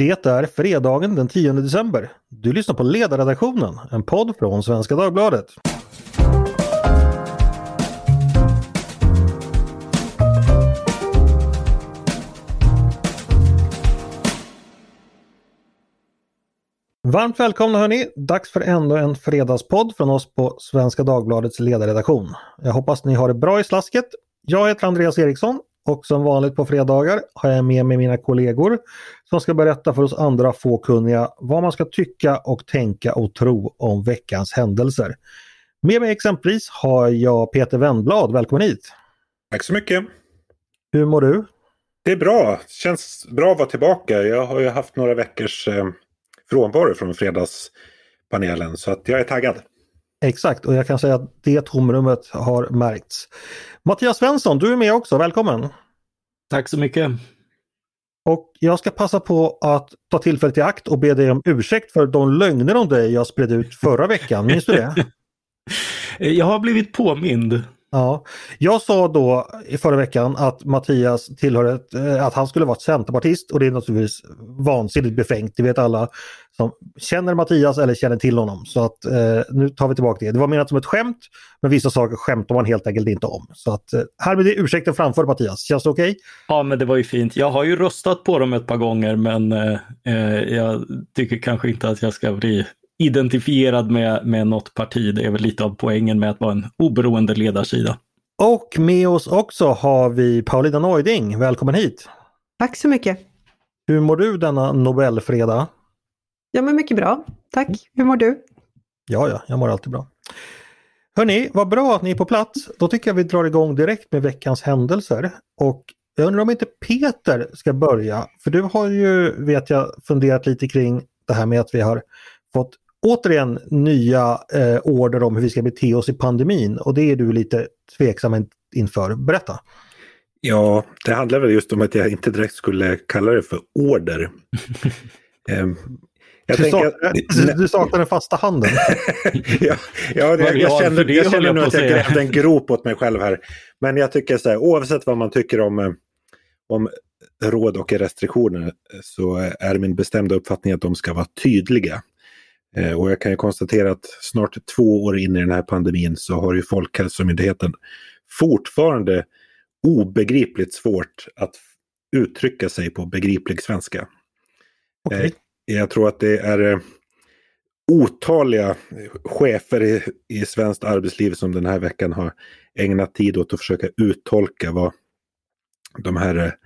Det är fredagen den 10 december. Du lyssnar på Ledarredaktionen, en podd från Svenska Dagbladet. Varmt välkomna hörni! Dags för ändå en fredagspodd från oss på Svenska Dagbladets ledarredaktion. Jag hoppas ni har det bra i slasket. Jag heter Andreas Eriksson och som vanligt på fredagar har jag med mig mina kollegor som ska berätta för oss andra fåkunniga vad man ska tycka och tänka och tro om veckans händelser. Med mig exempelvis har jag Peter Wennblad, välkommen hit! Tack så mycket! Hur mår du? Det är bra, känns bra att vara tillbaka. Jag har ju haft några veckors eh, frånvaro från fredagspanelen så att jag är taggad. Exakt och jag kan säga att det tomrummet har märkts. Mattias Svensson, du är med också, välkommen! Tack så mycket! Och jag ska passa på att ta tillfället i akt och be dig om ursäkt för de lögner om dig jag spred ut förra veckan. Minns du det? jag har blivit påmind. Ja, jag sa då i förra veckan att Mattias tillhör ett, eh, att han skulle vara centerpartist och det är naturligtvis vansinnigt befängt. Det vet alla som känner Mattias eller känner till honom. Så att eh, nu tar vi tillbaka det. Det var menat som ett skämt, men vissa saker skämtar man helt enkelt inte om. Så att eh, här är det ursäkten framför Mattias. Känns det okej? Okay? Ja, men det var ju fint. Jag har ju röstat på dem ett par gånger, men eh, eh jag tycker kanske inte att jag ska bli identifierad med, med något parti. Det är väl lite av poängen med att vara en oberoende ledarsida. Och med oss också har vi Paulina Neuding. Välkommen hit! Tack så mycket! Hur mår du denna Nobelfredag? Jag mår mycket bra, tack. Hur mår du? Ja, ja, jag mår alltid bra. Hörni, vad bra att ni är på plats. Då tycker jag vi drar igång direkt med veckans händelser. Och jag undrar om inte Peter ska börja, för du har ju, vet jag, funderat lite kring det här med att vi har fått återigen nya eh, order om hur vi ska bete oss i pandemin och det är du lite tveksam inför. Berätta! Ja, det handlar väl just om att jag inte direkt skulle kalla det för order. um, jag du, tänker, saknar, du saknar den fasta handen. ja, ja jag, jag, känner, jag känner nu att jag grävde en grop åt mig själv här. Men jag tycker så här, oavsett vad man tycker om, eh, om råd och restriktioner så är min bestämda uppfattning att de ska vara tydliga. Eh, och jag kan ju konstatera att snart två år in i den här pandemin så har ju Folkhälsomyndigheten fortfarande obegripligt svårt att uttrycka sig på begriplig svenska. Okay. Eh, jag tror att det är eh, otaliga chefer i, i svenskt arbetsliv som den här veckan har ägnat tid åt att försöka uttolka vad de här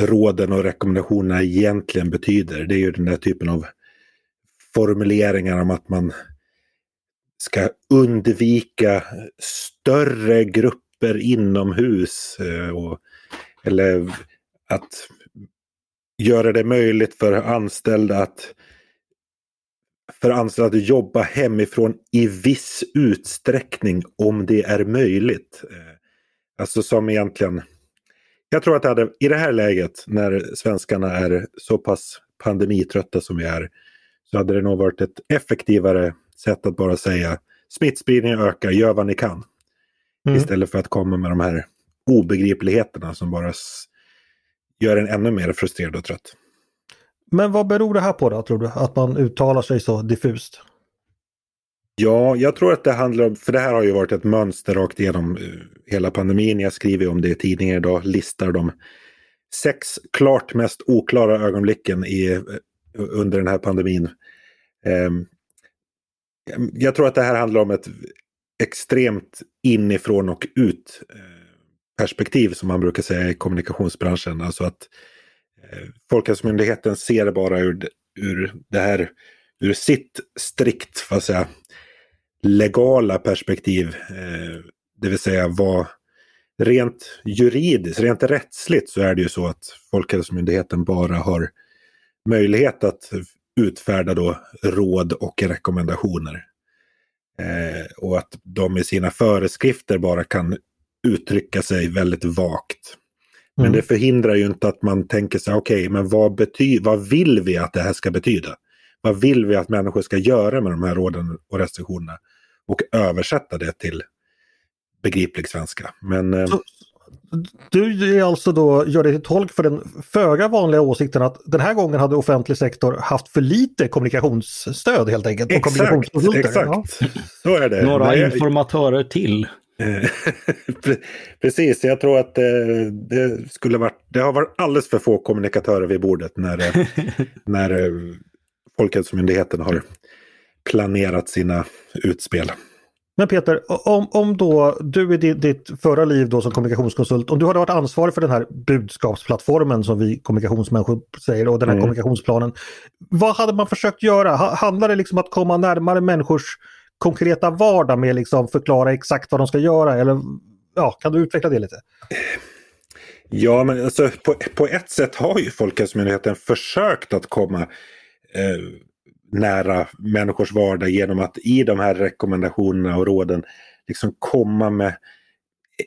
råden och rekommendationerna egentligen betyder. Det är ju den där typen av formuleringar om att man ska undvika större grupper inomhus. Eh, och, eller att göra det möjligt för anställda att för anställda att jobba hemifrån i viss utsträckning om det är möjligt. Eh, alltså som egentligen... Jag tror att det hade, i det här läget när svenskarna är så pass pandemitrötta som vi är så hade det nog varit ett effektivare sätt att bara säga smittspridningen ökar, gör vad ni kan. Mm. Istället för att komma med de här obegripligheterna som bara gör en ännu mer frustrerad och trött. Men vad beror det här på då, tror du? Att man uttalar sig så diffust? Ja, jag tror att det handlar om, för det här har ju varit ett mönster rakt igenom eh, hela pandemin. Jag skriver om det i tidningen idag, listar de sex klart mest oklara ögonblicken i, eh, under den här pandemin. Ehm, ehm, jag tror att det här handlar om ett extremt inifrån och ut eh, perspektiv som man brukar säga i kommunikationsbranschen. Alltså att eh, Folkhälsomyndigheten ser bara ur, ur det här ur sitt strikt vad säga, legala perspektiv. Eh, det vill säga vad rent juridiskt, rent rättsligt så är det ju så att Folkhälsomyndigheten bara har möjlighet att utfärda då råd och rekommendationer. Eh, och att de i sina föreskrifter bara kan uttrycka sig väldigt vagt. Men mm. det förhindrar ju inte att man tänker sig, okej, okay, men vad, bety vad vill vi att det här ska betyda? Vad vill vi att människor ska göra med de här råden och restriktionerna? Och översätta det till begriplig svenska. Men, eh, så, du är alltså då, gör dig till tolk för den föga vanliga åsikten att den här gången hade offentlig sektor haft för lite kommunikationsstöd helt enkelt. Exakt, exakt. Ja. så är det. Några Nej, informatörer till. Precis, jag tror att det, det, skulle varit, det har varit alldeles för få kommunikatörer vid bordet när, när Folkhälsomyndigheten har planerat sina utspel. Men Peter, om, om då du i ditt, förra liv då som kommunikationskonsult, om du hade varit ansvarig för den här budskapsplattformen som vi kommunikationsmänniskor säger och den här mm. kommunikationsplanen. Vad hade man försökt göra? Handlar det liksom att komma närmare människors konkreta vardag med liksom förklara exakt vad de ska göra? Eller ja, kan du utveckla det lite? Ja, men alltså, på, på ett sätt har ju Folkhälsomyndigheten försökt att komma eh, nära människors vardag genom att i de här rekommendationerna och råden liksom komma med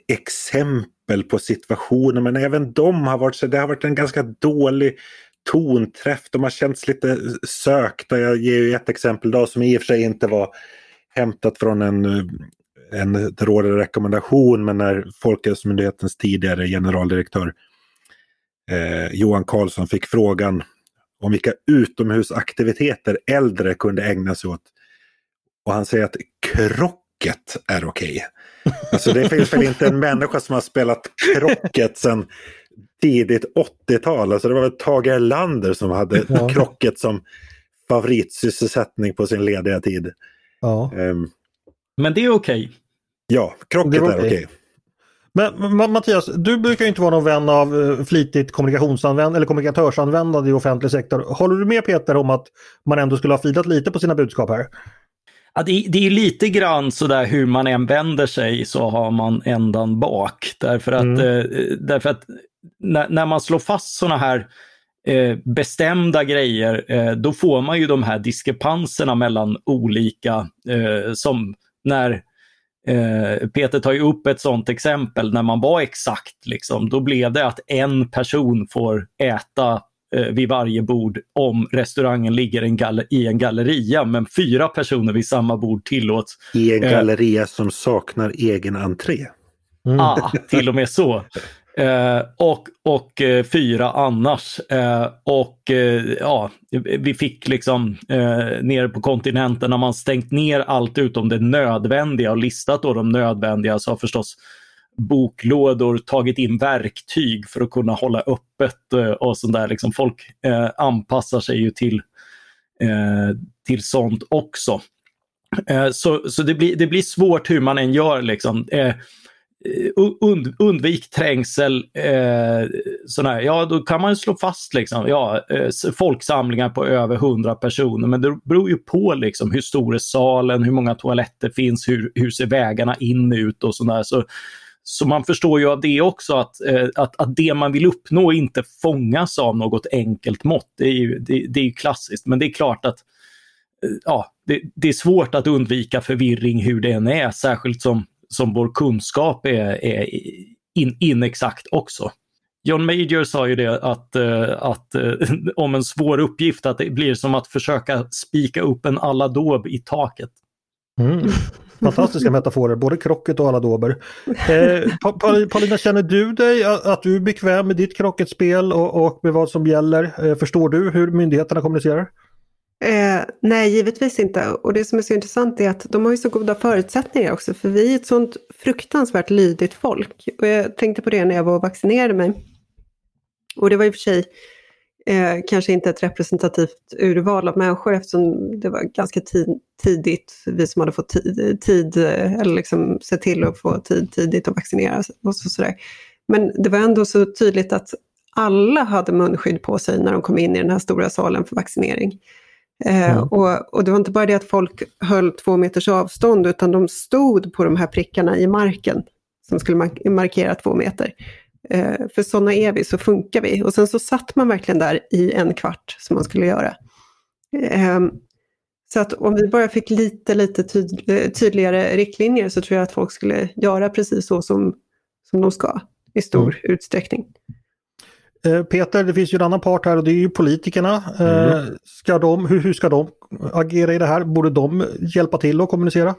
exempel på situationer. Men även de har varit, det har varit en ganska dålig tonträff. De har känts lite sökta. Jag ger ju ett exempel då som i och för sig inte var hämtat från en, en råd eller rekommendation men när Folkhälsomyndighetens tidigare generaldirektör eh, Johan Karlsson fick frågan om vilka utomhusaktiviteter äldre kunde ägna sig åt. Och han säger att krocket är okej. Okay. Alltså det finns väl inte en människa som har spelat krocket sedan tidigt 80-tal. Alltså det var väl Tage Erlander som hade ja. krocket som favoritsysselsättning på sin lediga tid. Ja. Um, Men det är okej. Okay. Ja, krocket är okej. Okay. Men Mattias, du brukar inte vara någon vän av eh, flitigt kommunikationsanvändande eller kommunikatörsanvändande i offentlig sektor. Håller du med Peter om att man ändå skulle ha filat lite på sina budskap här? Ja, det, det är lite grann sådär hur man än vänder sig så har man ändan bak. Därför att, mm. eh, därför att när, när, man slår fast sådana här eh, bestämda grejer, eh, då får man ju de här diskrepanserna mellan olika, eh, som när Eh, Peter tar ju upp ett sådant exempel när man var exakt, liksom, då blev det att en person får äta eh, vid varje bord om restaurangen ligger en i en galleria men fyra personer vid samma bord tillåts. I en eh, galleria eh, som saknar egen entré. Mm. Ah, till och med så. Eh, och, och eh, fyra annars. Eh, och eh, ja, vi fick liksom eh, nere på kontinenten när man stängt ner allt utom det nödvändiga och listat då de nödvändiga så har förstås boklådor tagit in verktyg för att kunna hålla öppet eh, och sånt där. Liksom folk eh, anpassar sig ju till, eh, till sånt också. Eh, så, så det, blir, det blir svårt hur man än gör. Liksom. Eh, und, undvik trängsel, eh, sådär. ja då kan man slå fast liksom, ja, eh, folksamlingar på över 100 personer men det beror ju på liksom, hur stor är salen, hur många toaletter finns, hur, hur ser vägarna in ut och sådär. Så, så man förstår ju av det också att, eh, att, att det man vill uppnå inte fångas av något enkelt mått. Det är ju det, det är klassiskt men det är klart att eh, ja, det, det är svårt att undvika förvirring hur det än är, särskilt som som vår kunskap är, är in, inexakt också. John Major sa ju det att, eh, att eh, om en svår uppgift att det blir som att försöka spika upp en aladåb i taket. Mm. Fantastiska metaforer, både krocket och aladåber. Eh, Paulina, känner du dig att du är bekväm med ditt krocketspel och, och med vad som gäller? Eh, förstår du hur myndigheterna kommunicerar? Eh, nej, givetvis inte. Och det som är så intressant är att de har ju så goda förutsättningar också, för vi är ett sånt fruktansvärt lydigt folk. Och jag tänkte på det när jag var och vaccinerade mig. Och det var i och för sig eh, kanske inte ett representativt urval av människor eftersom det var ganska tidigt, vi som hade fått tid, tid eller liksom sett till att få tid tidigt att vaccinera och så, sådär. Men det var ändå så tydligt att alla hade munskydd på sig när de kom in i den här stora salen för vaccinering. Mm. och, och, det var inte bara det att folk höll två meters avstånd utan de stod på de här prickarna i marken som skulle mark markera två meter. Eh, för sådana är vi, så funkar vi. Och sen så satt man verkligen där i en kvart som man skulle göra. Eh, så att om vi bara fick lite, lite tyd tydligare riktlinjer så tror jag att folk skulle göra precis så som, som de ska i stor mm. utsträckning. Eh, Peter, det finns ju en annan part här och det är ju politikerna. Eh, mm. Ska de, hur, hur ska de agera i det här? Borde de hjälpa till att kommunicera?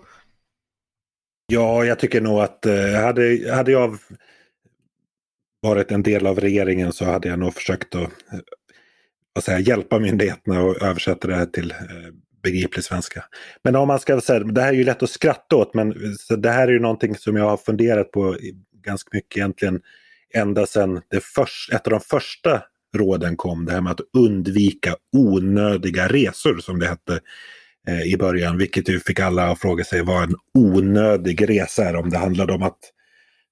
Ja, jag tycker nog att eh, hade, hade jag varit en del av regeringen så hade jag nog försökt att vad säga, hjälpa myndigheterna och översätta det här till begriplig svenska. Men om man ska säga, det här är ju lätt att skratta åt, men det här är ju någonting som jag har funderat på ganska mycket egentligen ända sedan det först, ett av de första råden kom, det här med att undvika onödiga resor som det hette eh, i början, vilket ju fick alla att fråga sig vad en onödig resa är, om det handlade om att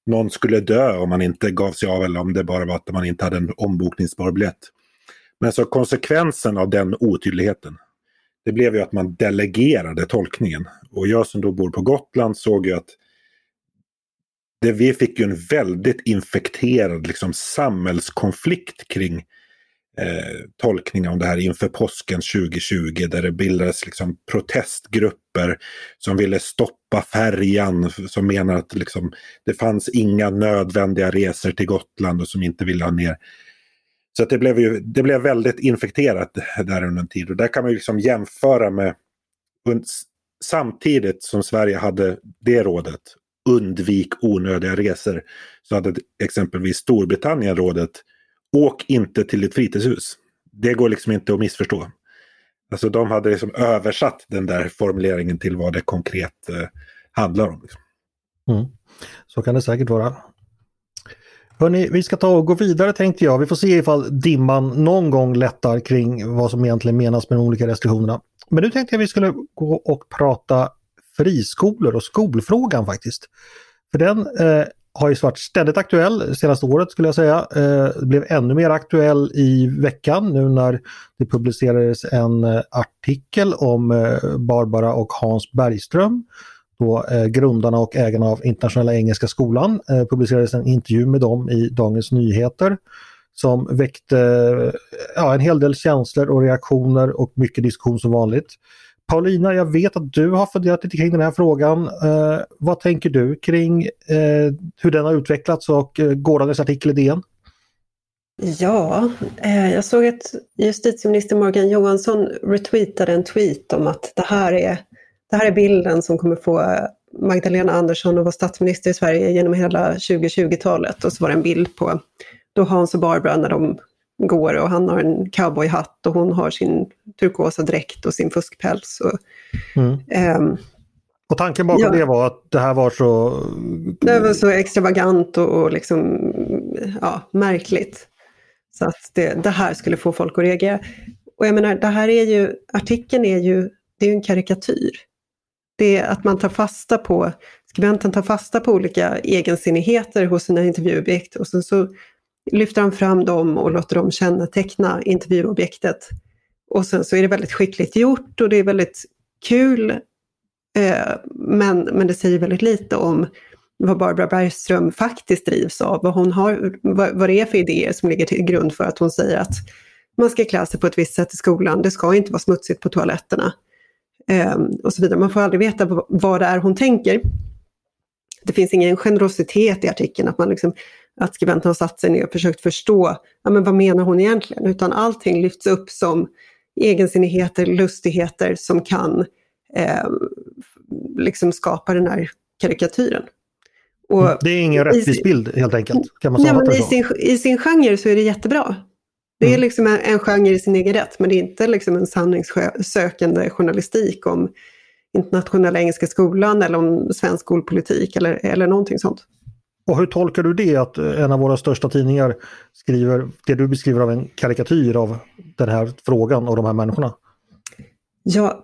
någon skulle dö om man inte gav sig av eller om det bara var att man inte hade en ombokningsbar biljett. Men så konsekvensen av den otydligheten, det blev ju att man delegerade tolkningen. Och jag som då bor på Gotland såg ju att det, vi fick ju en väldigt infekterad liksom, samhällskonflikt kring eh, tolkningen av det här inför påsken 2020 där det bildades liksom, protestgrupper som ville stoppa färjan som menar att liksom, det fanns inga nödvändiga resor till Gotland och som inte ville ha ner så att det, blev ju, det blev väldigt infekterat där under en tid. Och där kan man ju liksom jämföra med samtidigt som Sverige hade det rådet, undvik onödiga resor, så hade exempelvis Storbritannien rådet, åk inte till ett fritidshus. Det går liksom inte att missförstå. Alltså de hade liksom översatt den där formuleringen till vad det konkret eh, handlar om. Liksom. Mm. Så kan det säkert vara. Hörrni, vi ska ta och gå vidare tänkte jag. Vi får se ifall dimman någon gång lättar kring vad som egentligen menas med de olika restriktionerna. Men nu tänkte jag vi skulle gå och prata friskolor och skolfrågan faktiskt. För den eh, har ju varit ständigt aktuell senaste året skulle jag säga. Eh, blev ännu mer aktuell i veckan nu när det publicerades en eh, artikel om eh, Barbara och Hans Bergström då, eh, grundarna och ägarna av Internationella Engelska Skolan. Eh, publicerades en intervju med dem i Dagens Nyheter som väckte eh, ja, en hel del känslor och reaktioner och mycket diskussion som vanligt. Paulina, jag vet att du har funderat lite kring den här frågan. Eh, vad tänker du kring eh, hur den har utvecklats och eh, gårdagens artikel i DN? Ja, eh, jag såg att justitieminister Morgan Johansson retweetade en tweet om att det här är det här är bilden som kommer få Magdalena Andersson att vara statsminister i Sverige genom hela 2020-talet. Och så var det en bild på då Hans och Barbara när de går och han har en cowboyhatt och hon har sin turkosa dräkt och sin fuskpäls. Och, mm. um, och tanken bakom ja, det var att det här var så... Det var så extravagant och, och liksom, ja, märkligt. Så att det, det, här skulle få folk att reagera. Och jag menar, det här är ju, artikeln är ju, det är en karikatyr det är att man tar fasta på, skribenten tar fasta på olika egensinnigheter hos sina intervjuobjekt och sen så lyfter han fram dem och låter dem känneteckna intervjuobjektet. Och sen så är det väldigt skickligt gjort och det är väldigt kul. Eh, men, men det säger väldigt lite om vad Barbara Bergström faktiskt drivs av, vad, hon har, vad, vad det är för idéer som ligger till grund för att hon säger att man ska klä sig på ett visst sätt i skolan, det ska inte vara smutsigt på toaletterna. Eh, och så vidare. Man får aldrig veta vad det är hon tänker. Det finns ingen generositet i artikeln, att, man liksom, att skribenten har satt sig ner och försökt förstå, ja, men vad menar hon egentligen? Utan allting lyfts upp som egensinnigheter, lustigheter som kan eh, liksom skapa den här karikatyren. Och det är ingen rättvis bild helt enkelt? Kan man ja, men i, sin, I sin genre så är det jättebra. Det är mm. liksom en, en genre i sin egen rätt, men det är inte liksom en sanningssökande journalistik om internationella engelska skolan eller om svensk skolpolitik eller, eller någonting sånt. Och hur tolkar du det att en av våra största tidningar skriver det du beskriver av en karikatyr av den här frågan och de här människorna? Ja,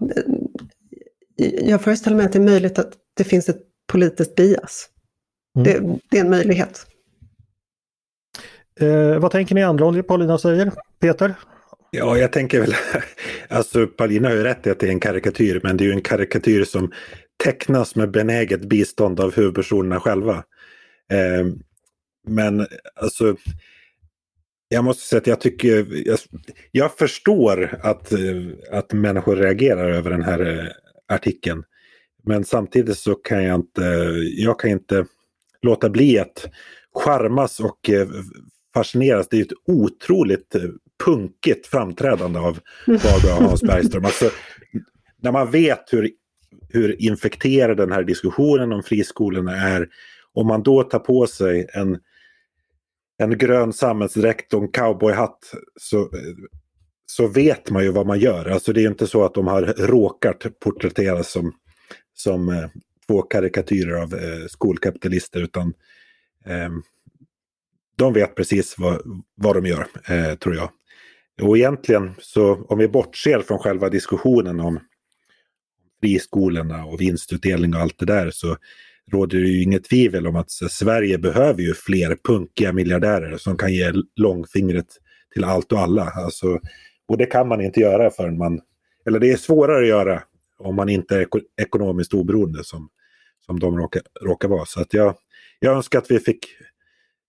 jag föreställer mig att det är möjligt att det finns ett politiskt bias. Mm. Det, det, är en möjlighet. Eh, vad tänker ni andra om det Paulina säger? Peter? Ja, jag tänker väl, alltså Paulina har ju rätt i att det är en karikatyr, men det är ju en karikatyr som tecknas med benäget bistånd av huvudpersonerna själva. Eh, men alltså, jag måste säga att jag tycker, jag, jag förstår att, eh, att människor reagerar över den här eh, artikeln. Men samtidigt så kan jag inte, jag kan inte låta bli att charmas och eh, fascineras. Det är ett otroligt punkigt framträdande av Barbara och Hans Bergström. Alltså, när man vet hur, hur infekterad den här diskussionen om friskolorna är, om man då tar på sig en, en grön samhällsdräkt och en cowboyhatt så, så vet man ju vad man gör. Alltså det är inte så att de har råkat porträtteras som, som eh, två karikatyrer av eh, skolkapitalister utan eh, de vet precis vad, vad de gör, eh, tror jag. Och egentligen så om vi bortser från själva diskussionen om friskolorna och vinstutdelning och allt det där så råder det ju inget tvivel om att Sverige behöver ju fler punkiga miljardärer som kan ge långfingret till allt och alla. Alltså, och det kan man inte göra förrän man, eller det är svårare att göra om man inte är ekonomiskt oberoende som, som de råkar, råkar vara. Så att jag, jag önskar att vi fick,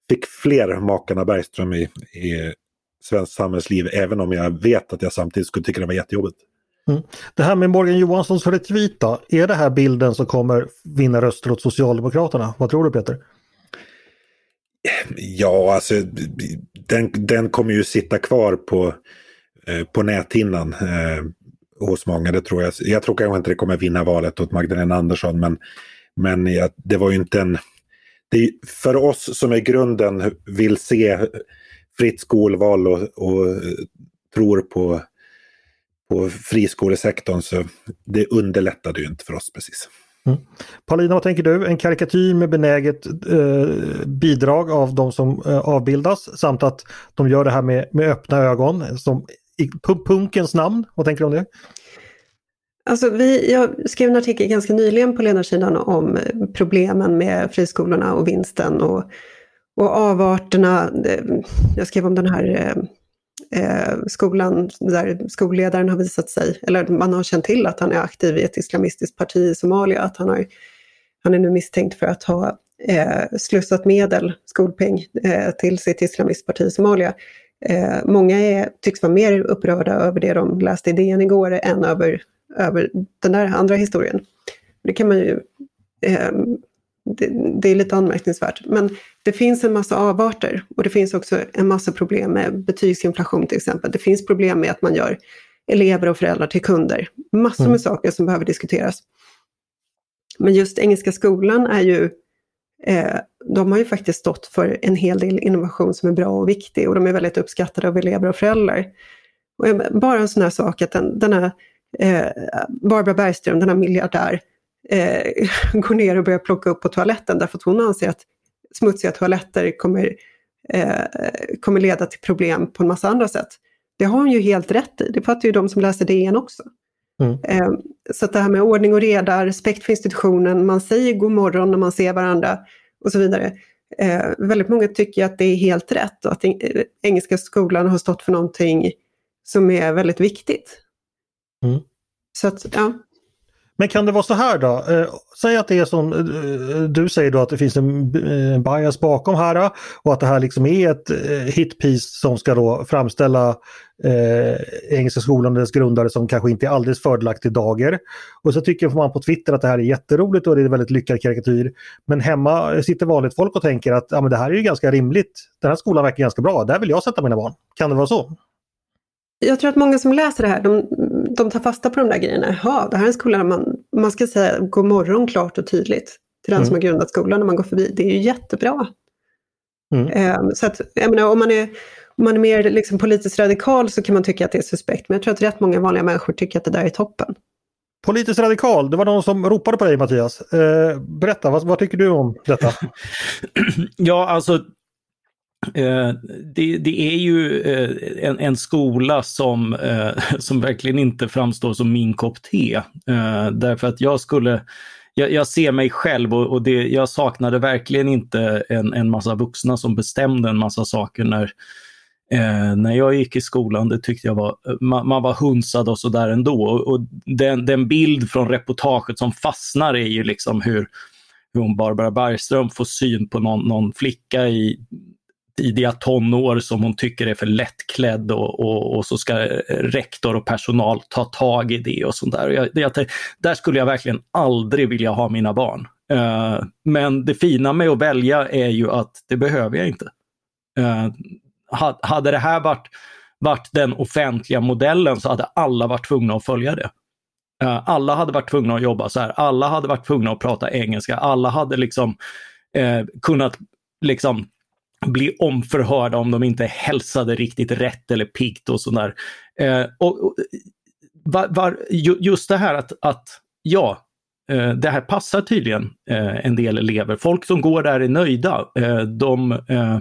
fick fler makarna Bergström i, i svenskt samhällsliv, även om jag vet att jag samtidigt skulle tycka det var jättejobbigt. Mm. Det här med Morgan Johanssons retweet då, är det här bilden som kommer vinna röster åt Socialdemokraterna? Vad tror du Peter? Ja, alltså den, den kommer ju sitta kvar på, eh, på näthinnan eh, hos många. Det tror jag. jag tror kanske inte det kommer vinna valet åt Magdalena Andersson, men, men ja, det var ju inte en... Det, för oss som i grunden vill se fritt skolval och, och tror på på friskolesektorn så det underlättade ju inte för oss precis. Mm. Paulina, vad tänker du? En karikatyr med benäget eh, bidrag av de som eh, avbildas samt att de gör det här med, med öppna ögon som i punkens namn. Vad tänker du om det? Alltså vi, jag skrev en artikel ganska nyligen på ledarsidan om problemen med friskolorna och vinsten och, och avarterna. Jag skrev om den här eh, eh, skolan där skolledaren har visat sig, eller man har känt till att han är aktiv i ett islamistiskt parti i Somalia, att han, har, han är nu misstänkt för att ha eh, slussat medel, skolpeng, eh, till sitt islamistparti i Somalia. Eh, många är, tycks vara mer upprörda över det de läste i DN igår än över, över den där andra historien. Det kan man ju eh, det, det, är lite anmärkningsvärt. Men det finns en massa avarter och det finns också en massa problem med betygsinflation till exempel. Det finns problem med att man gör elever och föräldrar till kunder. Massor med mm. saker som behöver diskuteras. Men just Engelska skolan är ju, eh, de har ju faktiskt stått för en hel del innovation som är bra och viktig och de är väldigt uppskattade av elever och föräldrar. Och bara en sån här sak att den, denna eh, Barbara Bergström, denna miljardär, eh, går ner och börjar plocka upp på toaletten därför att hon anser att smutsiga toaletter kommer, eh, kommer leda till problem på en massa andra sätt. Det har hon ju helt rätt i, det fattar ju de som läser DN också. Mm. Eh, så att det här med ordning och reda, respekt för institutionen, man säger god morgon när man ser varandra och så vidare. Eh, väldigt många tycker att det är helt rätt och att Engelska skolan har stått för någonting som är väldigt viktigt. Mm. Så att, ja. Men kan det vara så här då? Eh, säg att det är som eh, du säger då att det finns en eh, bias bakom här och att det här liksom är ett hitpiece som ska då framställa eh, Engelska skolan och dess grundare som kanske inte är alldeles fördelaktig dager. Och så tycker man på Twitter att det här är jätteroligt och det är en väldigt lyckad karikatyr. Men hemma sitter vanligt folk och tänker att ja, men det här är ju ganska rimligt. Den här skolan verkar ganska bra, där vill jag sätta mina barn. Kan det vara så? Jag tror att många som läser det här, de, de tar fasta på de där grejerna. Jaha, det här är en skola där man, man ska säga god morgon klart och tydligt till den mm. som har grundat skolan när man går förbi. Det är ju jättebra. Mm. Um, så att, jag menar, om man är, om man är mer liksom politiskt radikal så kan man tycka att det är suspekt. Men jag tror att rätt många vanliga människor tycker att det där är toppen. Politiskt radikal, det var någon som ropade på dig Mattias. Eh, berätta, vad, vad, tycker du om detta? ja, alltså Eh, det, det, är ju eh, en, en, skola som, eh, som verkligen inte framstår som min kopp te. Därför att jag skulle, jag, jag ser mig själv och, och, det, jag saknade verkligen inte en, en massa vuxna som bestämde en massa saker när, när jag gick i skolan. Det tyckte jag var, man, man var hunsad och sådär ändå. Och, och den, den bild från reportaget som fastnar är ju liksom hur, hur hon Barbara Bergström får syn på någon, någon flicka i tidiga tonår som hon tycker är för lättklädd och, och, och, så ska eh, rektor och personal ta tag i det och sånt där. Jag, jag, eh, där skulle jag verkligen aldrig vilja ha mina barn. Uh, men det fina med att välja är ju att det behöver jag inte. Uh, hade det här varit, varit den offentliga modellen så hade alla varit tvungna att följa det. Uh, alla hade varit tvungna att jobba så här, alla hade varit tvungna att prata engelska, alla hade liksom kunnat liksom bli omförhörda om de inte hälsade riktigt rätt eller piggt och sådär. Eh, och, och var, var, just det här att, att ja, eh, det här passar tydligen eh, en del elever. Folk som går där är nöjda. Eh, de, eh,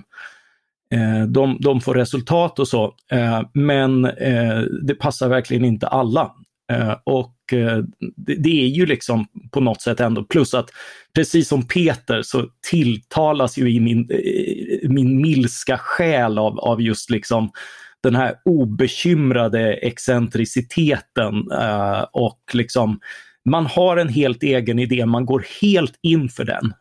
eh de, de, får resultat och så, eh, men eh, det passar verkligen inte alla. Eh, och eh, det är ju liksom på något sätt ändå, plus att precis som Peter så tilltalas ju i min, eh, min milska själ av, av just liksom den här obekymrade excentriciteten och liksom man har en helt egen idé, man går helt in för den.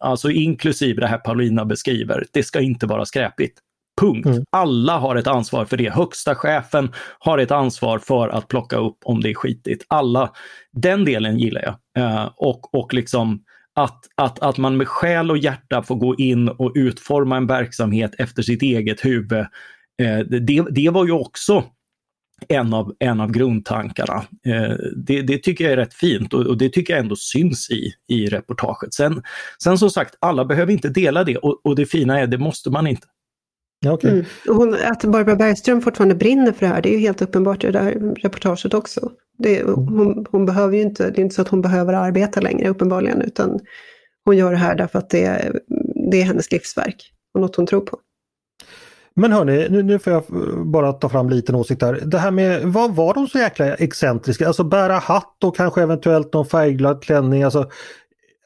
Alltså inklusive det här Paulina beskriver, det ska inte vara skräpigt. Punkt. Mm. Alla har ett ansvar för det. Högsta chefen har ett ansvar för att plocka upp om det är skitigt. Alla, den delen gillar jag. Eh, och, och liksom att, att, att man med själ och hjärta får gå in och utforma en verksamhet efter sitt eget huvud Eh, det, det var ju också en av, en av grundtankarna. Eh, det, det, tycker jag är rätt fint och, och, det tycker jag ändå syns i, i reportaget. Sen, sen som sagt, alla behöver inte dela det och, och det fina är, det måste man inte. Okay. Mm. Hon, att Barbara Bergström fortfarande brinner för det här, det är ju helt uppenbart i det där reportaget också. Det, hon, hon, behöver ju inte, det är inte så att hon behöver arbeta längre uppenbarligen, utan hon gör det här därför att det, det är hennes livsverk och något hon tror på. Men hörni, nu, nu får jag bara ta fram liten åsikt här. Det här med, vad var de så jäkla excentriska? Alltså bära hatt och kanske eventuellt någon färgglad klänning. Alltså,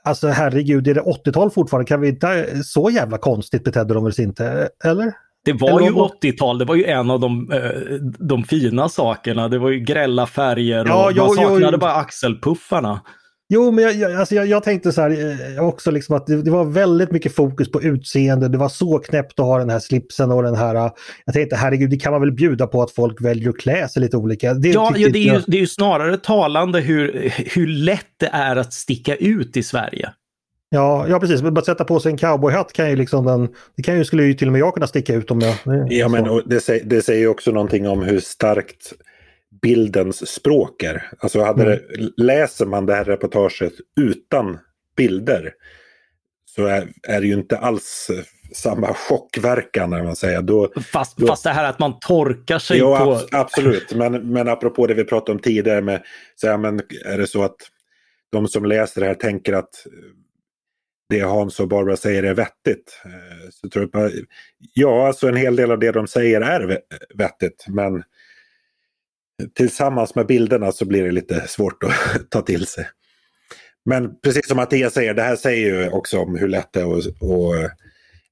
alltså herregud, är det 80-tal fortfarande? Kan vi inte, så jävla konstigt betedde de väl inte? Eller? Det var ju 80-tal, det var ju en av de, eh, de fina sakerna. Det var ju grälla färger och ja, man saknade jo. bara axelpuffarna. Jo, men jag, jag, alltså jag, jag tänkte så här eh, också liksom att det, det, var väldigt mycket fokus på utseende. Det var så knäppt att ha den här slipsen och den här... Eh, jag tänkte herregud, det kan man väl bjuda på att folk väljer att klä sig lite olika. Det, ja, ja det, är ju, det är ju snarare talande hur, hur lätt det är att sticka ut i Sverige. Ja, ja precis. Men bara sätta på sig en cowboyhatt kan ju liksom den, det kan ju, skulle ju till och med jag kunna sticka ut om jag... Ja, men det, säger, det säger också någonting om hur starkt bildens språk är. Alltså hade mm. det, läser man det här reportaget utan bilder så är, är det ju inte alls samma chockverkan man säger. Då, fast, då, fast det här att man torkar sig jo, på... Ab absolut, men, men apropå det vi pratade om tidigare med, så här, men är det så att de som läser det här tänker att det Hans och Barbara säger är vettigt. Eh, så tror jag, ja, alltså en hel del av det de säger är vettigt, men tillsammans med bilderna så blir det lite svårt att ta till sig. Men precis som Mattias säger, det här säger ju också om hur lätt det är att... Och,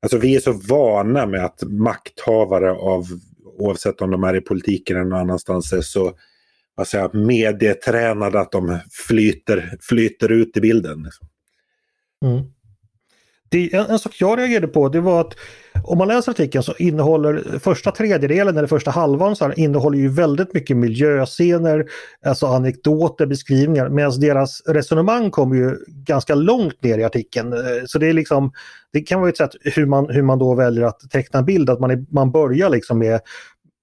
alltså vi är så vana med att makthavare av, oavsett om de är i politiken eller någon annanstans, är så vad säger, medietränade att de flyter, flyter ut i bilden. Liksom. Mm. Det, en, en sak jag reagerade på det var att om man läser artikeln så innehåller första tredjedelen eller första halvan så här, innehåller ju väldigt mycket miljöscener, alltså anekdoter, beskrivningar medan deras resonemang kommer ju ganska långt ner i artikeln. Eh, så det är liksom, det kan vara ett sätt hur man, hur man då väljer att teckna en bild, att man, är, man börjar liksom med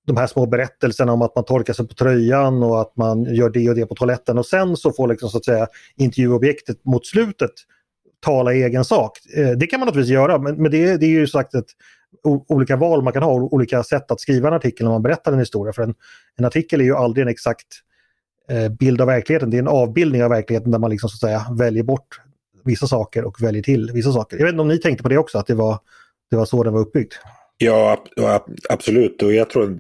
de här små berättelserna om att man torkar sig på tröjan och att man gör det och det på toaletten och sen så får liksom så att säga intervjuobjektet mot slutet tala i egen sak. Eh, det kan man naturligtvis göra men, men det, det, är ju sagt ett olika val man kan ha, olika sätt att skriva en artikel när man berättar en historia. För en, en artikel är ju aldrig en exakt eh, bild av verkligheten, det är en avbildning av verkligheten där man liksom så att säga väljer bort vissa saker och väljer till vissa saker. Jag vet inte om ni tänkte på det också, att det var, det var så den var uppbyggd? Ja, absolut. Och jag tror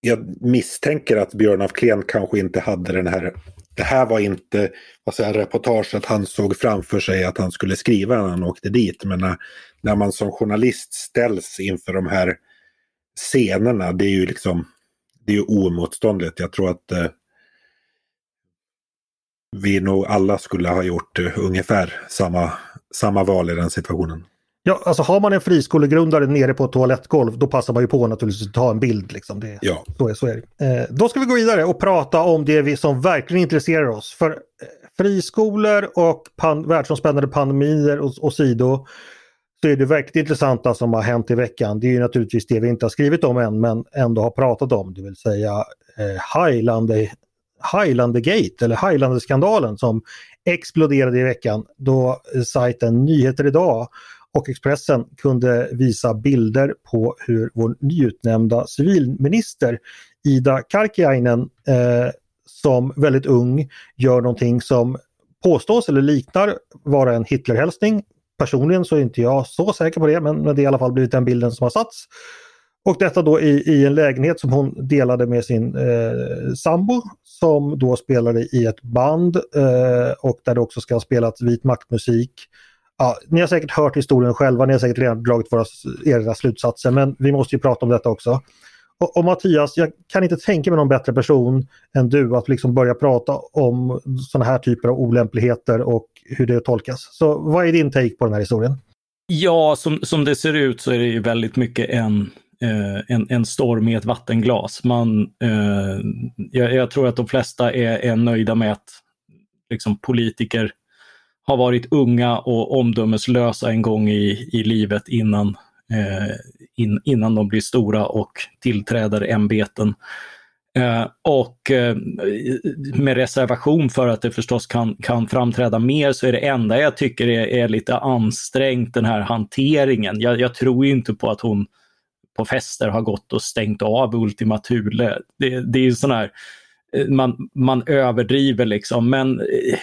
jag misstänker att Björn af Kleen kanske inte hade den här... Det här var inte vad säger, att han såg framför sig att han skulle skriva när han åkte dit. Men när, när man som journalist ställs inför de här scenerna, det är ju liksom det är ju oemotståndligt. Jag tror att eh, vi nog alla skulle ha gjort eh, ungefär samma, samma val i den situationen. Ja, alltså har man en friskolegrundare nere på ett toalettgolv då passar man ju på naturligtvis att ta en bild. Liksom. Det, ja. så, är, så är det. Eh, då ska vi gå vidare och prata om det vi som verkligen intresserar oss. För eh, friskolor och pan världsomspännande pandemier och, och så är det verkligt intressanta som har hänt i veckan. Det är ju naturligtvis det vi inte har skrivit om än men ändå har pratat om, det vill säga eh, Highlander, Highlandergate eller Highlander-skandalen som exploderade i veckan då sajten Nyheter Idag och Expressen kunde visa bilder på hur vår nyutnämnda civilminister Ida Karkiainen eh, som väldigt ung gör någonting som påstås eller liknar vara en Hitlerhälsning. Personligen så är inte jag så säker på det men det är i alla fall blivit den bilden som har satts. Och detta då i, i en lägenhet som hon delade med sin eh, sambo som då spelade i ett band eh, och där det också ska ha spelats vit maktmusik. Ja, ni har säkert hört historien själva, ni har säkert redan dragit våra, era slutsatser men vi måste ju prata om detta också. Och, och, Mattias, jag kan inte tänka mig någon bättre person än du att liksom börja prata om sådana här typer av olämpligheter och hur det tolkas. Så vad är din take på den här historien? Ja, som, som det ser ut så är det ju väldigt mycket en eh, en, en storm i ett vattenglas. Man, eh, jag, jag, tror att de flesta är, är nöjda med att liksom, politiker har varit unga och omdömeslösa en gång i, i livet innan, eh, in, innan de blir stora och tillträder ämbeten. Eh, och eh, med reservation för att det förstås kan, kan framträda mer så är det enda jag tycker är, är lite ansträngt den här hanteringen. Jag, jag tror inte på att hon på fester har gått och stängt av Ultima Thule. Det, det är sån här, eh, man, man överdriver liksom, men eh,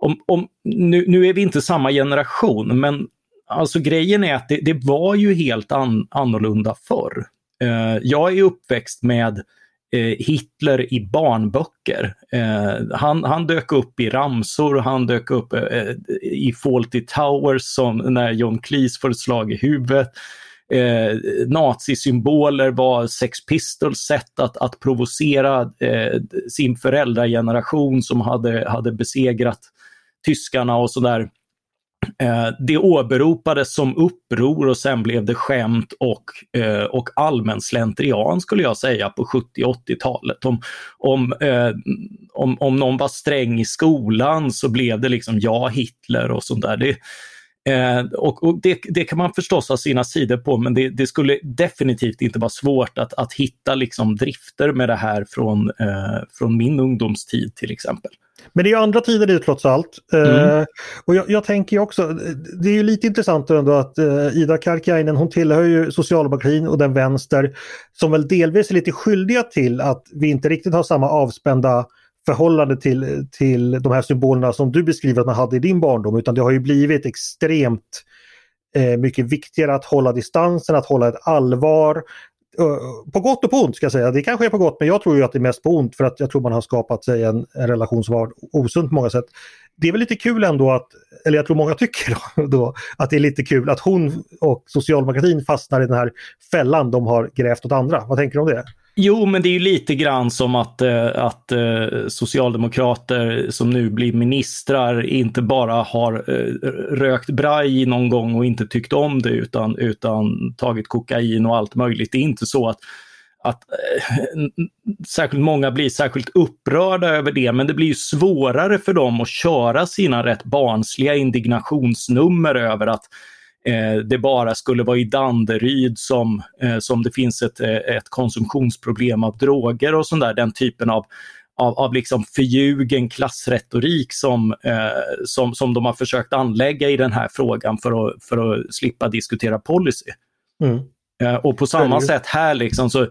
om, om, nu, nu är vi inte samma generation, men alltså grejen är att det, det var ju helt an, annorlunda förr. Eh, jag är uppväxt med eh, Hitler i barnböcker. Eh, han, han dök upp i ramsor, han dök upp eh, i Fawlty Towers som när John Cleese får ett slag i huvudet eh, nazisymboler var Sex Pistols sätt att, att provocera eh, sin föräldrageneration som hade, hade besegrat tyskarna och sådär. Eh, det åberopades som uppror och sen blev det skämt och, eh, och allmän slentrian skulle jag säga på 70 80-talet. Om, om, eh, om, om någon var sträng i skolan så blev det liksom ja Hitler och sånt där. Det, Eh, och, och det, det, kan man förstås ha sina sidor på men det, det skulle definitivt inte vara svårt att, att hitta liksom drifter med det här från, eh, från min ungdomstid till exempel. Men det är andra tider det trots allt. Eh, mm. och jag, jag, tänker också, det är ju lite intressant ändå att uh, Ida Karkiainen hon tillhör ju socialdemokratin och den vänster som väl delvis är lite skyldiga till att vi inte riktigt har samma avspända förhållande till, till de här symbolerna som du beskriver att man hade i din barndom utan det har ju blivit extremt eh, mycket viktigare att hålla distansen, att hålla ett allvar. Eh, på gott och på ont ska jag säga. Det kanske är på gott men jag tror ju att det är mest på ont för att jag tror man har skapat sig en, en relation som var osund på många sätt. Det är väl lite kul ändå att, eller jag tror många tycker då, då, att det är lite kul att hon och socialdemokratin fastnar i den här fällan de har grävt åt andra. Vad tänker du om det? Jo, men det är ju lite grann som att, eh, att eh, socialdemokrater som nu blir ministrar inte bara har eh, rökt braj någon gång och inte tyckt om det utan, utan tagit kokain och allt möjligt. Det är inte så att att eh, särskilt många blir särskilt upprörda över det, men det blir svårare för dem att köra sina rätt barnsliga indignationsnummer över att det bara skulle vara i Danderyd som, eh, som det finns ett, eh, ett konsumtionsproblem av droger och sånt där, den typen av av, av liksom förljugen klassretorik som, eh, som, som de har försökt anlägga i den här frågan för att, för att slippa diskutera policy. Mm. Eh, och på samma sätt här, liksom, så, eh,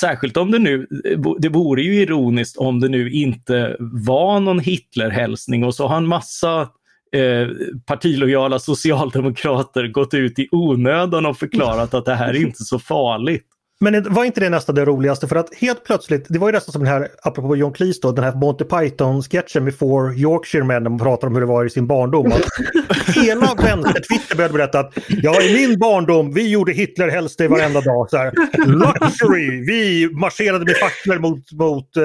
särskilt om det nu, det vore ju ironiskt om det nu inte var någon Hitlerhälsning och så har en massa eh, partilojala socialdemokrater gått ut i onödan och förklarat att det här är inte så farligt. Men var inte det nästan det roligaste? För att helt plötsligt, det var ju nästan som den här, apropå John Cleese då, den här Monty Python-sketchen med Four Yorkshire-män när man pratar om hur det var i sin barndom. hela vänster-Twitter började berätta att ja, i min barndom, vi gjorde Hitler helst det varenda dag. Så här, Luxury, vi marscherade med facklor mot, mot uh,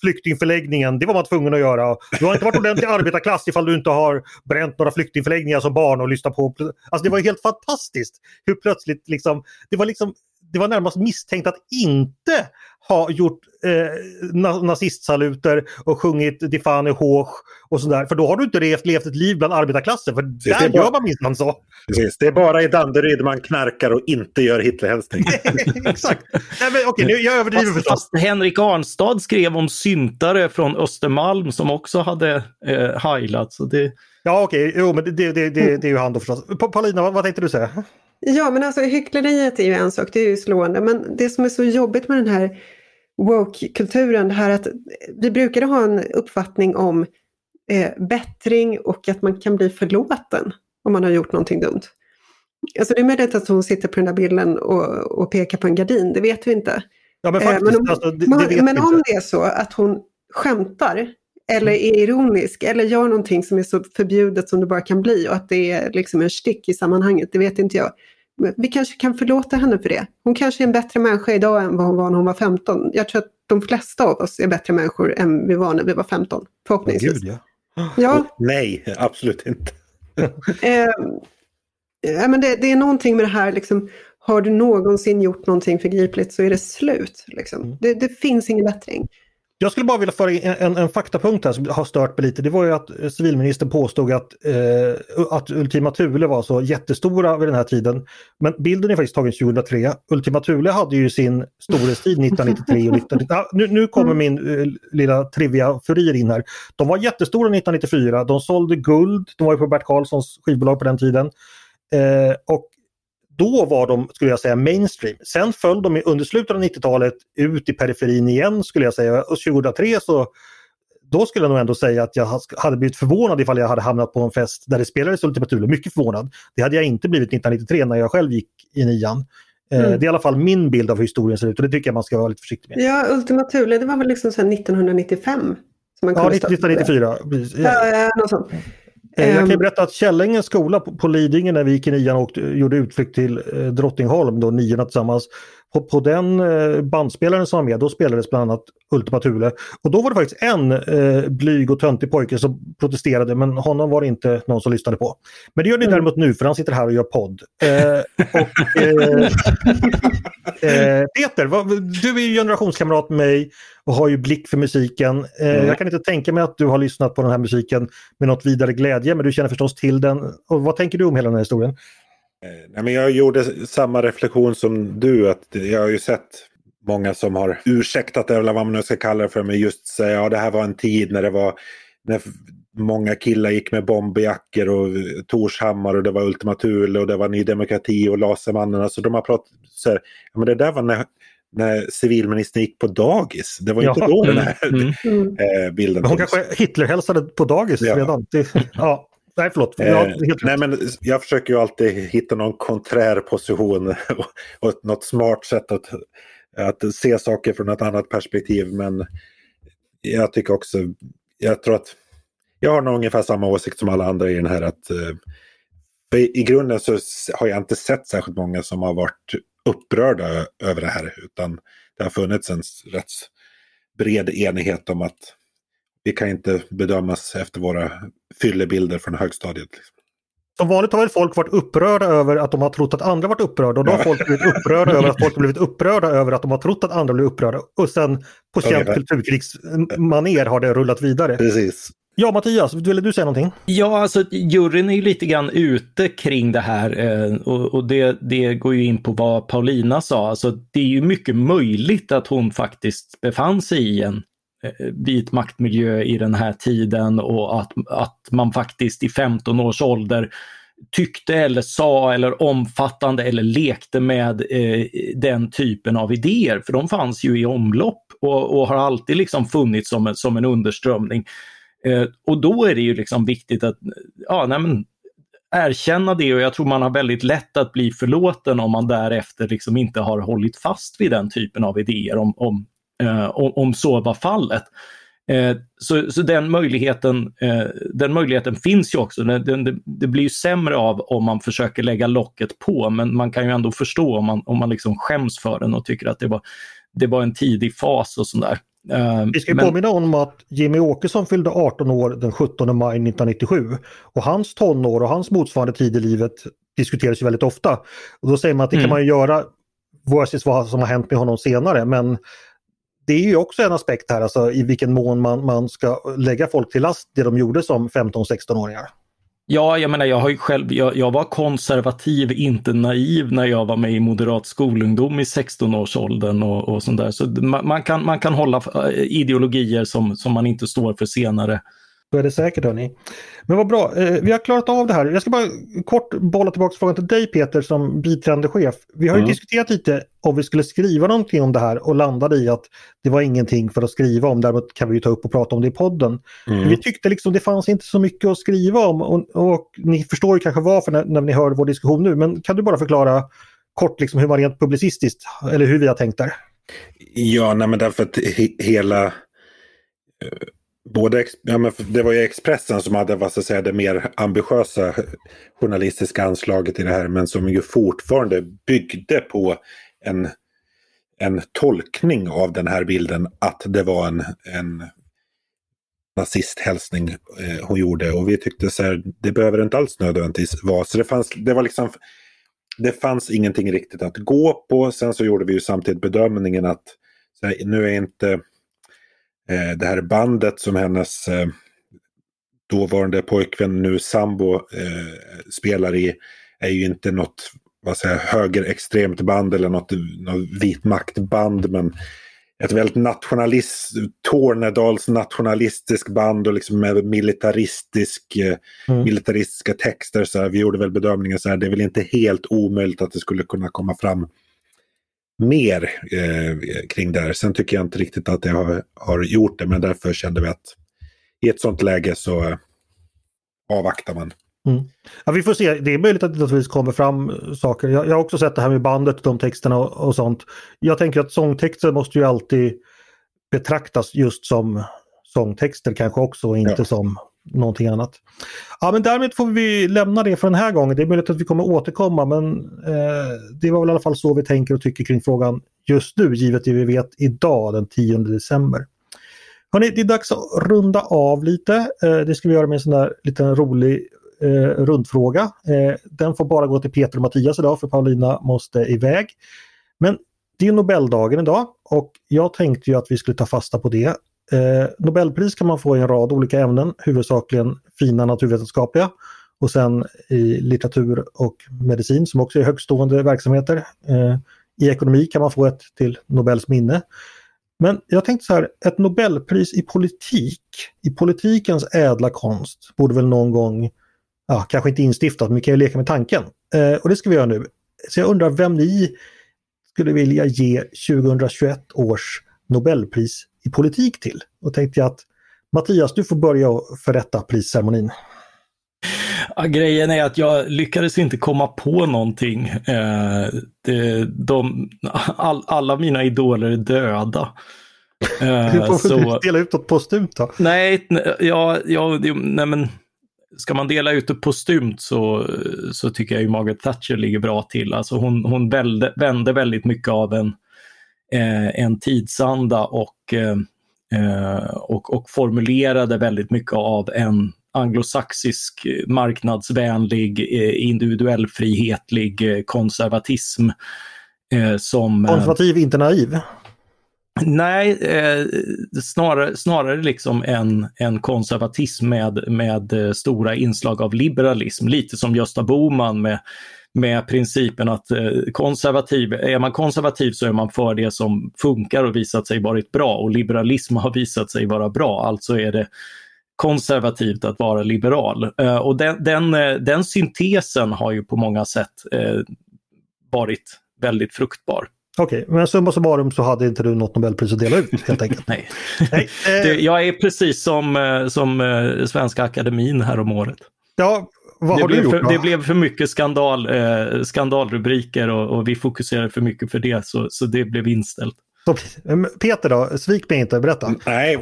flyktingförläggningen. Det var man tvungen att göra. Du har inte varit ordentlig arbetarklass ifall du inte har bränt några flyktingförläggningar som barn och lyssnat på. Alltså det var helt fantastiskt hur plötsligt liksom, det var liksom det var närmast misstänkt att inte ha gjort eh, nazistsaluter och sjungit Die Fahne hoch och sådär. För då har du inte levt, levt ett liv bland arbetarklassen. För där det bara, gör man minsann så. Precis, det är bara i Danderyd man knarkar och inte gör Hitlerhälsning. Exakt. Nej, men, okej, nu, jag överdriver förstås. Fast Henrik Arnstad skrev om syntare från Östermalm som också hade eh, heilat. Så det... Ja okej, jo men det, det, det, det, är ju han då förstås. Paulina, vad, vad tänkte du säga? Ja men alltså hyckleriet är ju en sak, det är ju slående. Men det som är så jobbigt med den här woke-kulturen, det här att vi brukade ha en uppfattning om eh, bättring och att man kan bli förlåten om man har gjort någonting dumt. Alltså det är möjligt att hon sitter på den där bilden och, och pekar på en gardin, det vet vi inte. Ja, men, faktiskt, eh, men om, alltså, det, det men om det är så att hon skämtar eller är ironisk eller gör någonting som är så förbjudet som det bara kan bli och att det är liksom en stick i sammanhanget, det vet inte jag. Men vi kanske kan förlåta henne för det. Hon kanske är en bättre människa idag än vad hon var när hon var 15. Jag tror att de flesta av oss är bättre människor än vi var när vi var 15. Förhoppningsvis. Gud, ja. Ja. Nej, absolut inte. eh, men det, det, är någonting med det här, liksom, har du någonsin gjort någonting förgripligt så är det slut. Liksom. Mm. Det, det, finns ingen bättring. Jag skulle bara vilja föra in en, en, en, faktapunkt här som har stört mig lite. Det var ju att eh, civilministern påstod att, eh, att Ultima Thule var så jättestora vid den här tiden. Men bilden är faktiskt tagen 2003. Ultima Thule hade ju sin storhetstid 1993 och 1990. Ah, nu, nu kommer mm. min eh, lilla trivia-furir in här. De var jättestora 1994. De sålde guld. De var ju på Bert Karlssons skivbolag på den tiden. Eh, och då var de, skulle jag säga, mainstream. Sen föll de under slutet av 90-talet ut i periferin igen skulle jag säga. Och 2003 så då skulle jag nog ändå säga att jag hade blivit förvånad ifall jag hade hamnat på en fest där det spelades Ultima Thule. Mycket förvånad. Det hade jag inte blivit 1993 när jag själv gick i nian. Eh, mm. Det är i alla fall min bild av hur historien ser ut och det tycker jag man ska vara lite försiktig med. Ja, Ultima Thule det var väl liksom 1995? Som man ja, 1994. Ja, ja, något sånt. Eh, jag kan ehm. berätta att Källängens skola på, Lidingö när vi gick i nian och gjorde utflykt till eh, Drottningholm, då niorna tillsammans. På, på den eh, bandspelaren som var med, då spelades bland annat Ultima Thule. Och då var det faktiskt en eh, blyg och töntig pojke som protesterade men honom var det inte någon som lyssnade på. Men det gör ni mm. däremot nu för han sitter här och gör podd. Eh, och, eh, eh, Peter, vad, du är ju generationskamrat med mig och har ju blick för musiken. Eh, mm. Jag kan inte tänka mig att du har lyssnat på den här musiken med något vidare glädje men du känner förstås till den. Och vad tänker du om hela den här historien? Nej, men jag gjorde samma reflektion som du. att Jag har ju sett många som har ursäktat eller vad man nu ska kalla det för, men just säga ja det här var en tid när det var när många killar gick med bomberjackor och Torshammar och det var Ultima Thule och det var Ny Demokrati och Lasermannen. Alltså de har pratat så här, ja, men det där var när, när civilministern gick på dagis. Det var Jaha. inte då den här mm. mm. Eh, bilden Hon kanske Hitler-hälsade på dagis ja. redan. Ja. Nej, förlåt. Eh, nej, men jag försöker ju alltid hitta någon konträr position och, och något smart sätt att att se saker från ett annat perspektiv. Men jag tycker också, jag tror att jag har nog ungefär samma åsikt som alla andra i den här att eh, i grunden så har jag inte sett särskilt många som har varit upprörda över det här utan det har funnits en rätt bred enighet om att vi kan inte bedömas efter våra fyllebilder från högstadiet. Liksom som vanligt har väl folk varit upprörda över att de har trott att andra varit upprörda och då har folk blivit upprörda över att folk har blivit upprörda över att de har trott att andra blir upprörda. Och sen på känt kulturkrigsmaner har det rullat vidare. Precis. Ja Mattias, ville du säga någonting? Ja, alltså juryn är ju lite grann ute kring det här eh, och, det, det går ju in på vad Paulina sa. Alltså, det är ju mycket möjligt att hon faktiskt befann sig i en Eh, vit maktmiljö i den här tiden och att, att man faktiskt i 15 års ålder tyckte eller sa eller omfattande eller lekte med eh, den typen av idéer. För de fanns ju i omlopp och, och har alltid liksom funnits som, som en underströmning. Eh, och då är det ju liksom viktigt att ja, nej men, erkänna det och jag tror man har väldigt lätt att bli förlåten om man därefter liksom inte har hållit fast vid den typen av idéer om, om om, om så var fallet. Eh, så, så den, möjligheten, eh, den möjligheten finns ju också. Det, det, det, blir ju sämre av om man försöker lägga locket på, men man kan ju ändå förstå om man, om man liksom skäms för den och tycker att det var, det var en tidig fas och sådär. Vi ska men... påminna om att Jimmy Åkesson fyllde 18 år den 17 maj 1997. Och hans tonår och hans motsvarande tid i livet diskuteras ju väldigt ofta. Och då säger man att det mm. kan man göra versus vad som har hänt med honom senare. Men det är ju också en aspekt här, alltså i vilken mån man, man ska lägga folk till last det de gjorde som 15-16-åringar. Ja, jag menar jag har ju själv, jag, jag, var konservativ, inte naiv när jag var med i moderat skolungdom i 16-årsåldern och, och sånt där. Så man, man, kan, man kan hålla eh, ideologier som, som man inte står för senare. Så är det säkert hörni. Men vad bra, eh, vi har klarat av det här. Jag ska bara kort bolla tillbaka frågan till dig Peter som biträdande chef. Vi har ju mm. diskuterat lite om vi skulle skriva någonting om det här och landade i att det var ingenting för att skriva om. Däremot kan vi ta upp och prata om det i podden. Mm. Vi tyckte liksom det fanns inte så mycket att skriva om och, och ni förstår ju kanske varför när, när ni hör vår diskussion nu. Men kan du bara förklara kort liksom hur man rent publicistiskt, eller hur vi har tänkt där? Ja, nej men därför att he hela eh, både, ja, men det var ju Expressen som hade vad ska säga, det mer ambitiösa journalistiska anslaget i det här men som ju fortfarande byggde på en, en tolkning av den här bilden att det var en, en nazisthälsning eh, hon gjorde och vi tyckte så här, det behöver inte alls nödvändigtvis vara. Så det fanns, det var liksom, det fanns ingenting riktigt att gå på. Sen så gjorde vi ju samtidigt bedömningen att här, nu är inte det här bandet som hennes eh, dåvarande pojkvän, nu sambo, eh, spelar i är ju inte något vad säger, högerextremt band eller något, något vit maktband. Men ett väldigt nationalist, Tornedals nationalistisk band och liksom med militaristisk, eh, mm. militaristiska texter. Så här, vi gjorde väl bedömningen så här, det är väl inte helt omöjligt att det skulle kunna komma fram mer eh, kring det här. Sen tycker jag inte riktigt att det har, har gjort det, men därför kände vi att i ett sånt läge så eh, avvaktar man. Mm. Ja, vi får se, det är möjligt att det naturligtvis kommer fram saker. Jag, jag, har också sett det här med bandet, de texterna och, och, sånt. Jag tänker att sångtexter måste ju alltid betraktas just som sångtexter kanske också och inte ja. som någonting annat. Ja men därmed får vi lämna det för den här gången. Det är möjligt att vi kommer återkomma men eh, det var väl i alla fall så vi tänker och tycker kring frågan just nu givet det vi vet idag den 10 december. Hörrni, det är dags att runda av lite. Eh, det ska vi göra med en sån där liten rolig eh, rundfråga. Eh, den får bara gå till Peter och Mattias idag för Paulina måste iväg. Men det är Nobeldagen idag och jag tänkte ju att vi skulle ta fasta på det Eh, Nobelpris kan man få i en rad olika ämnen, huvudsakligen fina naturvetenskapliga och sen i litteratur och medicin som också är högstående verksamheter. Eh, I ekonomi kan man få ett till Nobels minne. Men jag tänkte så här, ett Nobelpris i politik, i politikens ädla konst, borde väl någon gång, ja kanske inte instiftat, men vi kan ju leka med tanken. Eh, och det ska vi göra nu. Så jag undrar vem ni skulle vilja ge 2021 års Nobelpris i politik till. Och tänkte jag att Mattias, du får börja förrätta prisceremonin. Ja, grejen är att jag lyckades inte komma på någonting. Eh, det, de, all, alla mina idoler är döda. Eh, du får så... dela ut något postumt då? Nej, ja, ja, nej men ska man dela ut det postumt så, så tycker jag ju Margaret Thatcher ligger bra till. Alltså hon, hon vände, vände väldigt mycket av en eh, en tidsanda och, eh, eh, och, och formulerade väldigt mycket av en anglosaxisk marknadsvänlig, eh, individuell frihetlig eh, konservatism. Som, Konservativ, inte naiv? Nej, eh, snarare, snarare liksom en, en konservatism med, med stora inslag av liberalism. Lite som Gösta Boman med med principen att eh, konservativ, är man konservativ så är man för det som funkar och visat sig varit bra och liberalism har visat sig vara bra, alltså är det konservativt att vara liberal. Eh, och den, den, eh, den syntesen har ju på många sätt varit väldigt fruktbar. Okej, okay, men summa summarum så hade inte du något Nobelpris att dela ut helt enkelt? Nej. Nej. Det, jag är precis som, som Svenska Akademin här om året. Ja, vad har du gjort? För, det blev för mycket skandal, eh, skandalrubriker och, och, vi fokuserade för mycket för det så, så det blev inställt. Peter då, svik mig inte, berätta. Nej,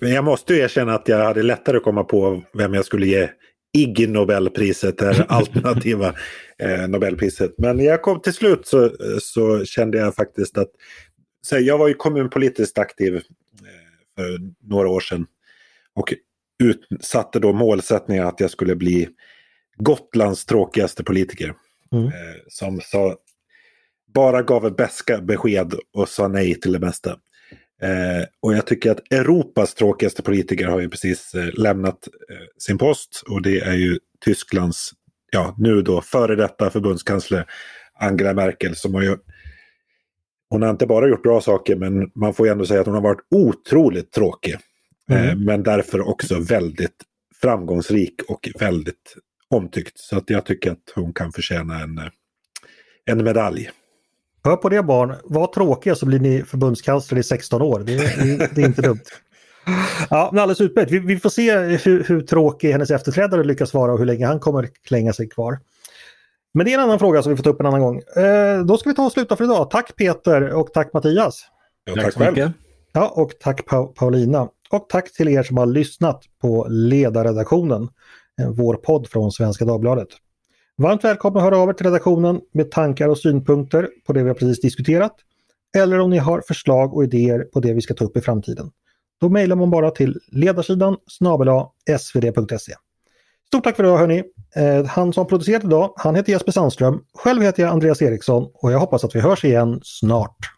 men jag måste ju erkänna att jag hade lättare att komma på vem jag skulle ge Ig Nobelpriset, det alternativa eh, Nobelpriset. Men jag kom till slut så, så kände jag faktiskt att så jag var ju kommunpolitiskt aktiv eh, för några år sedan. Och utsatte då målsättningen att jag skulle bli Gotlands tråkigaste politiker. Mm. Eh, som sa, bara gav beska besked och sa nej till det mesta. Eh, och jag tycker att Europas tråkigaste politiker har ju precis eh, lämnat eh, sin post och det är ju Tysklands, ja nu då före detta förbundskansler Angela Merkel som har ju hon har inte bara gjort bra saker men man får ju ändå säga att hon har varit otroligt tråkig. Eh, mm. men därför också väldigt framgångsrik och väldigt omtyckt. Så att jag tycker att hon kan förtjäna en, eh, en medalj. Hör på det barn, var tråkiga så blir ni förbundskansler i 16 år. Det, det, det är inte dumt. Ja, men alldeles utmärkt. Vi, vi får se hur, hur tråkig hennes efterträdare lyckas vara och hur länge han kommer klänga sig kvar. Men det är en annan fråga som vi får ta upp en annan gång. Eh, då ska vi ta och sluta för idag. Tack Peter och tack Mattias. Ja, tack, tack själv. Ja, och tack pa Paulina. Och tack till er som har lyssnat på Ledarredaktionen, vår podd från Svenska Dagbladet. Varmt välkomna att höra av er till redaktionen med tankar och synpunkter på det vi har precis diskuterat. Eller om ni har förslag och idéer på det vi ska ta upp i framtiden. Då mejlar man bara till ledarsidan snabel svd.se. Stort tack för idag hörni! Eh, han som producerat idag, han heter Jesper Sandström. Själv heter jag Andreas Eriksson och jag hoppas att vi hörs igen snart.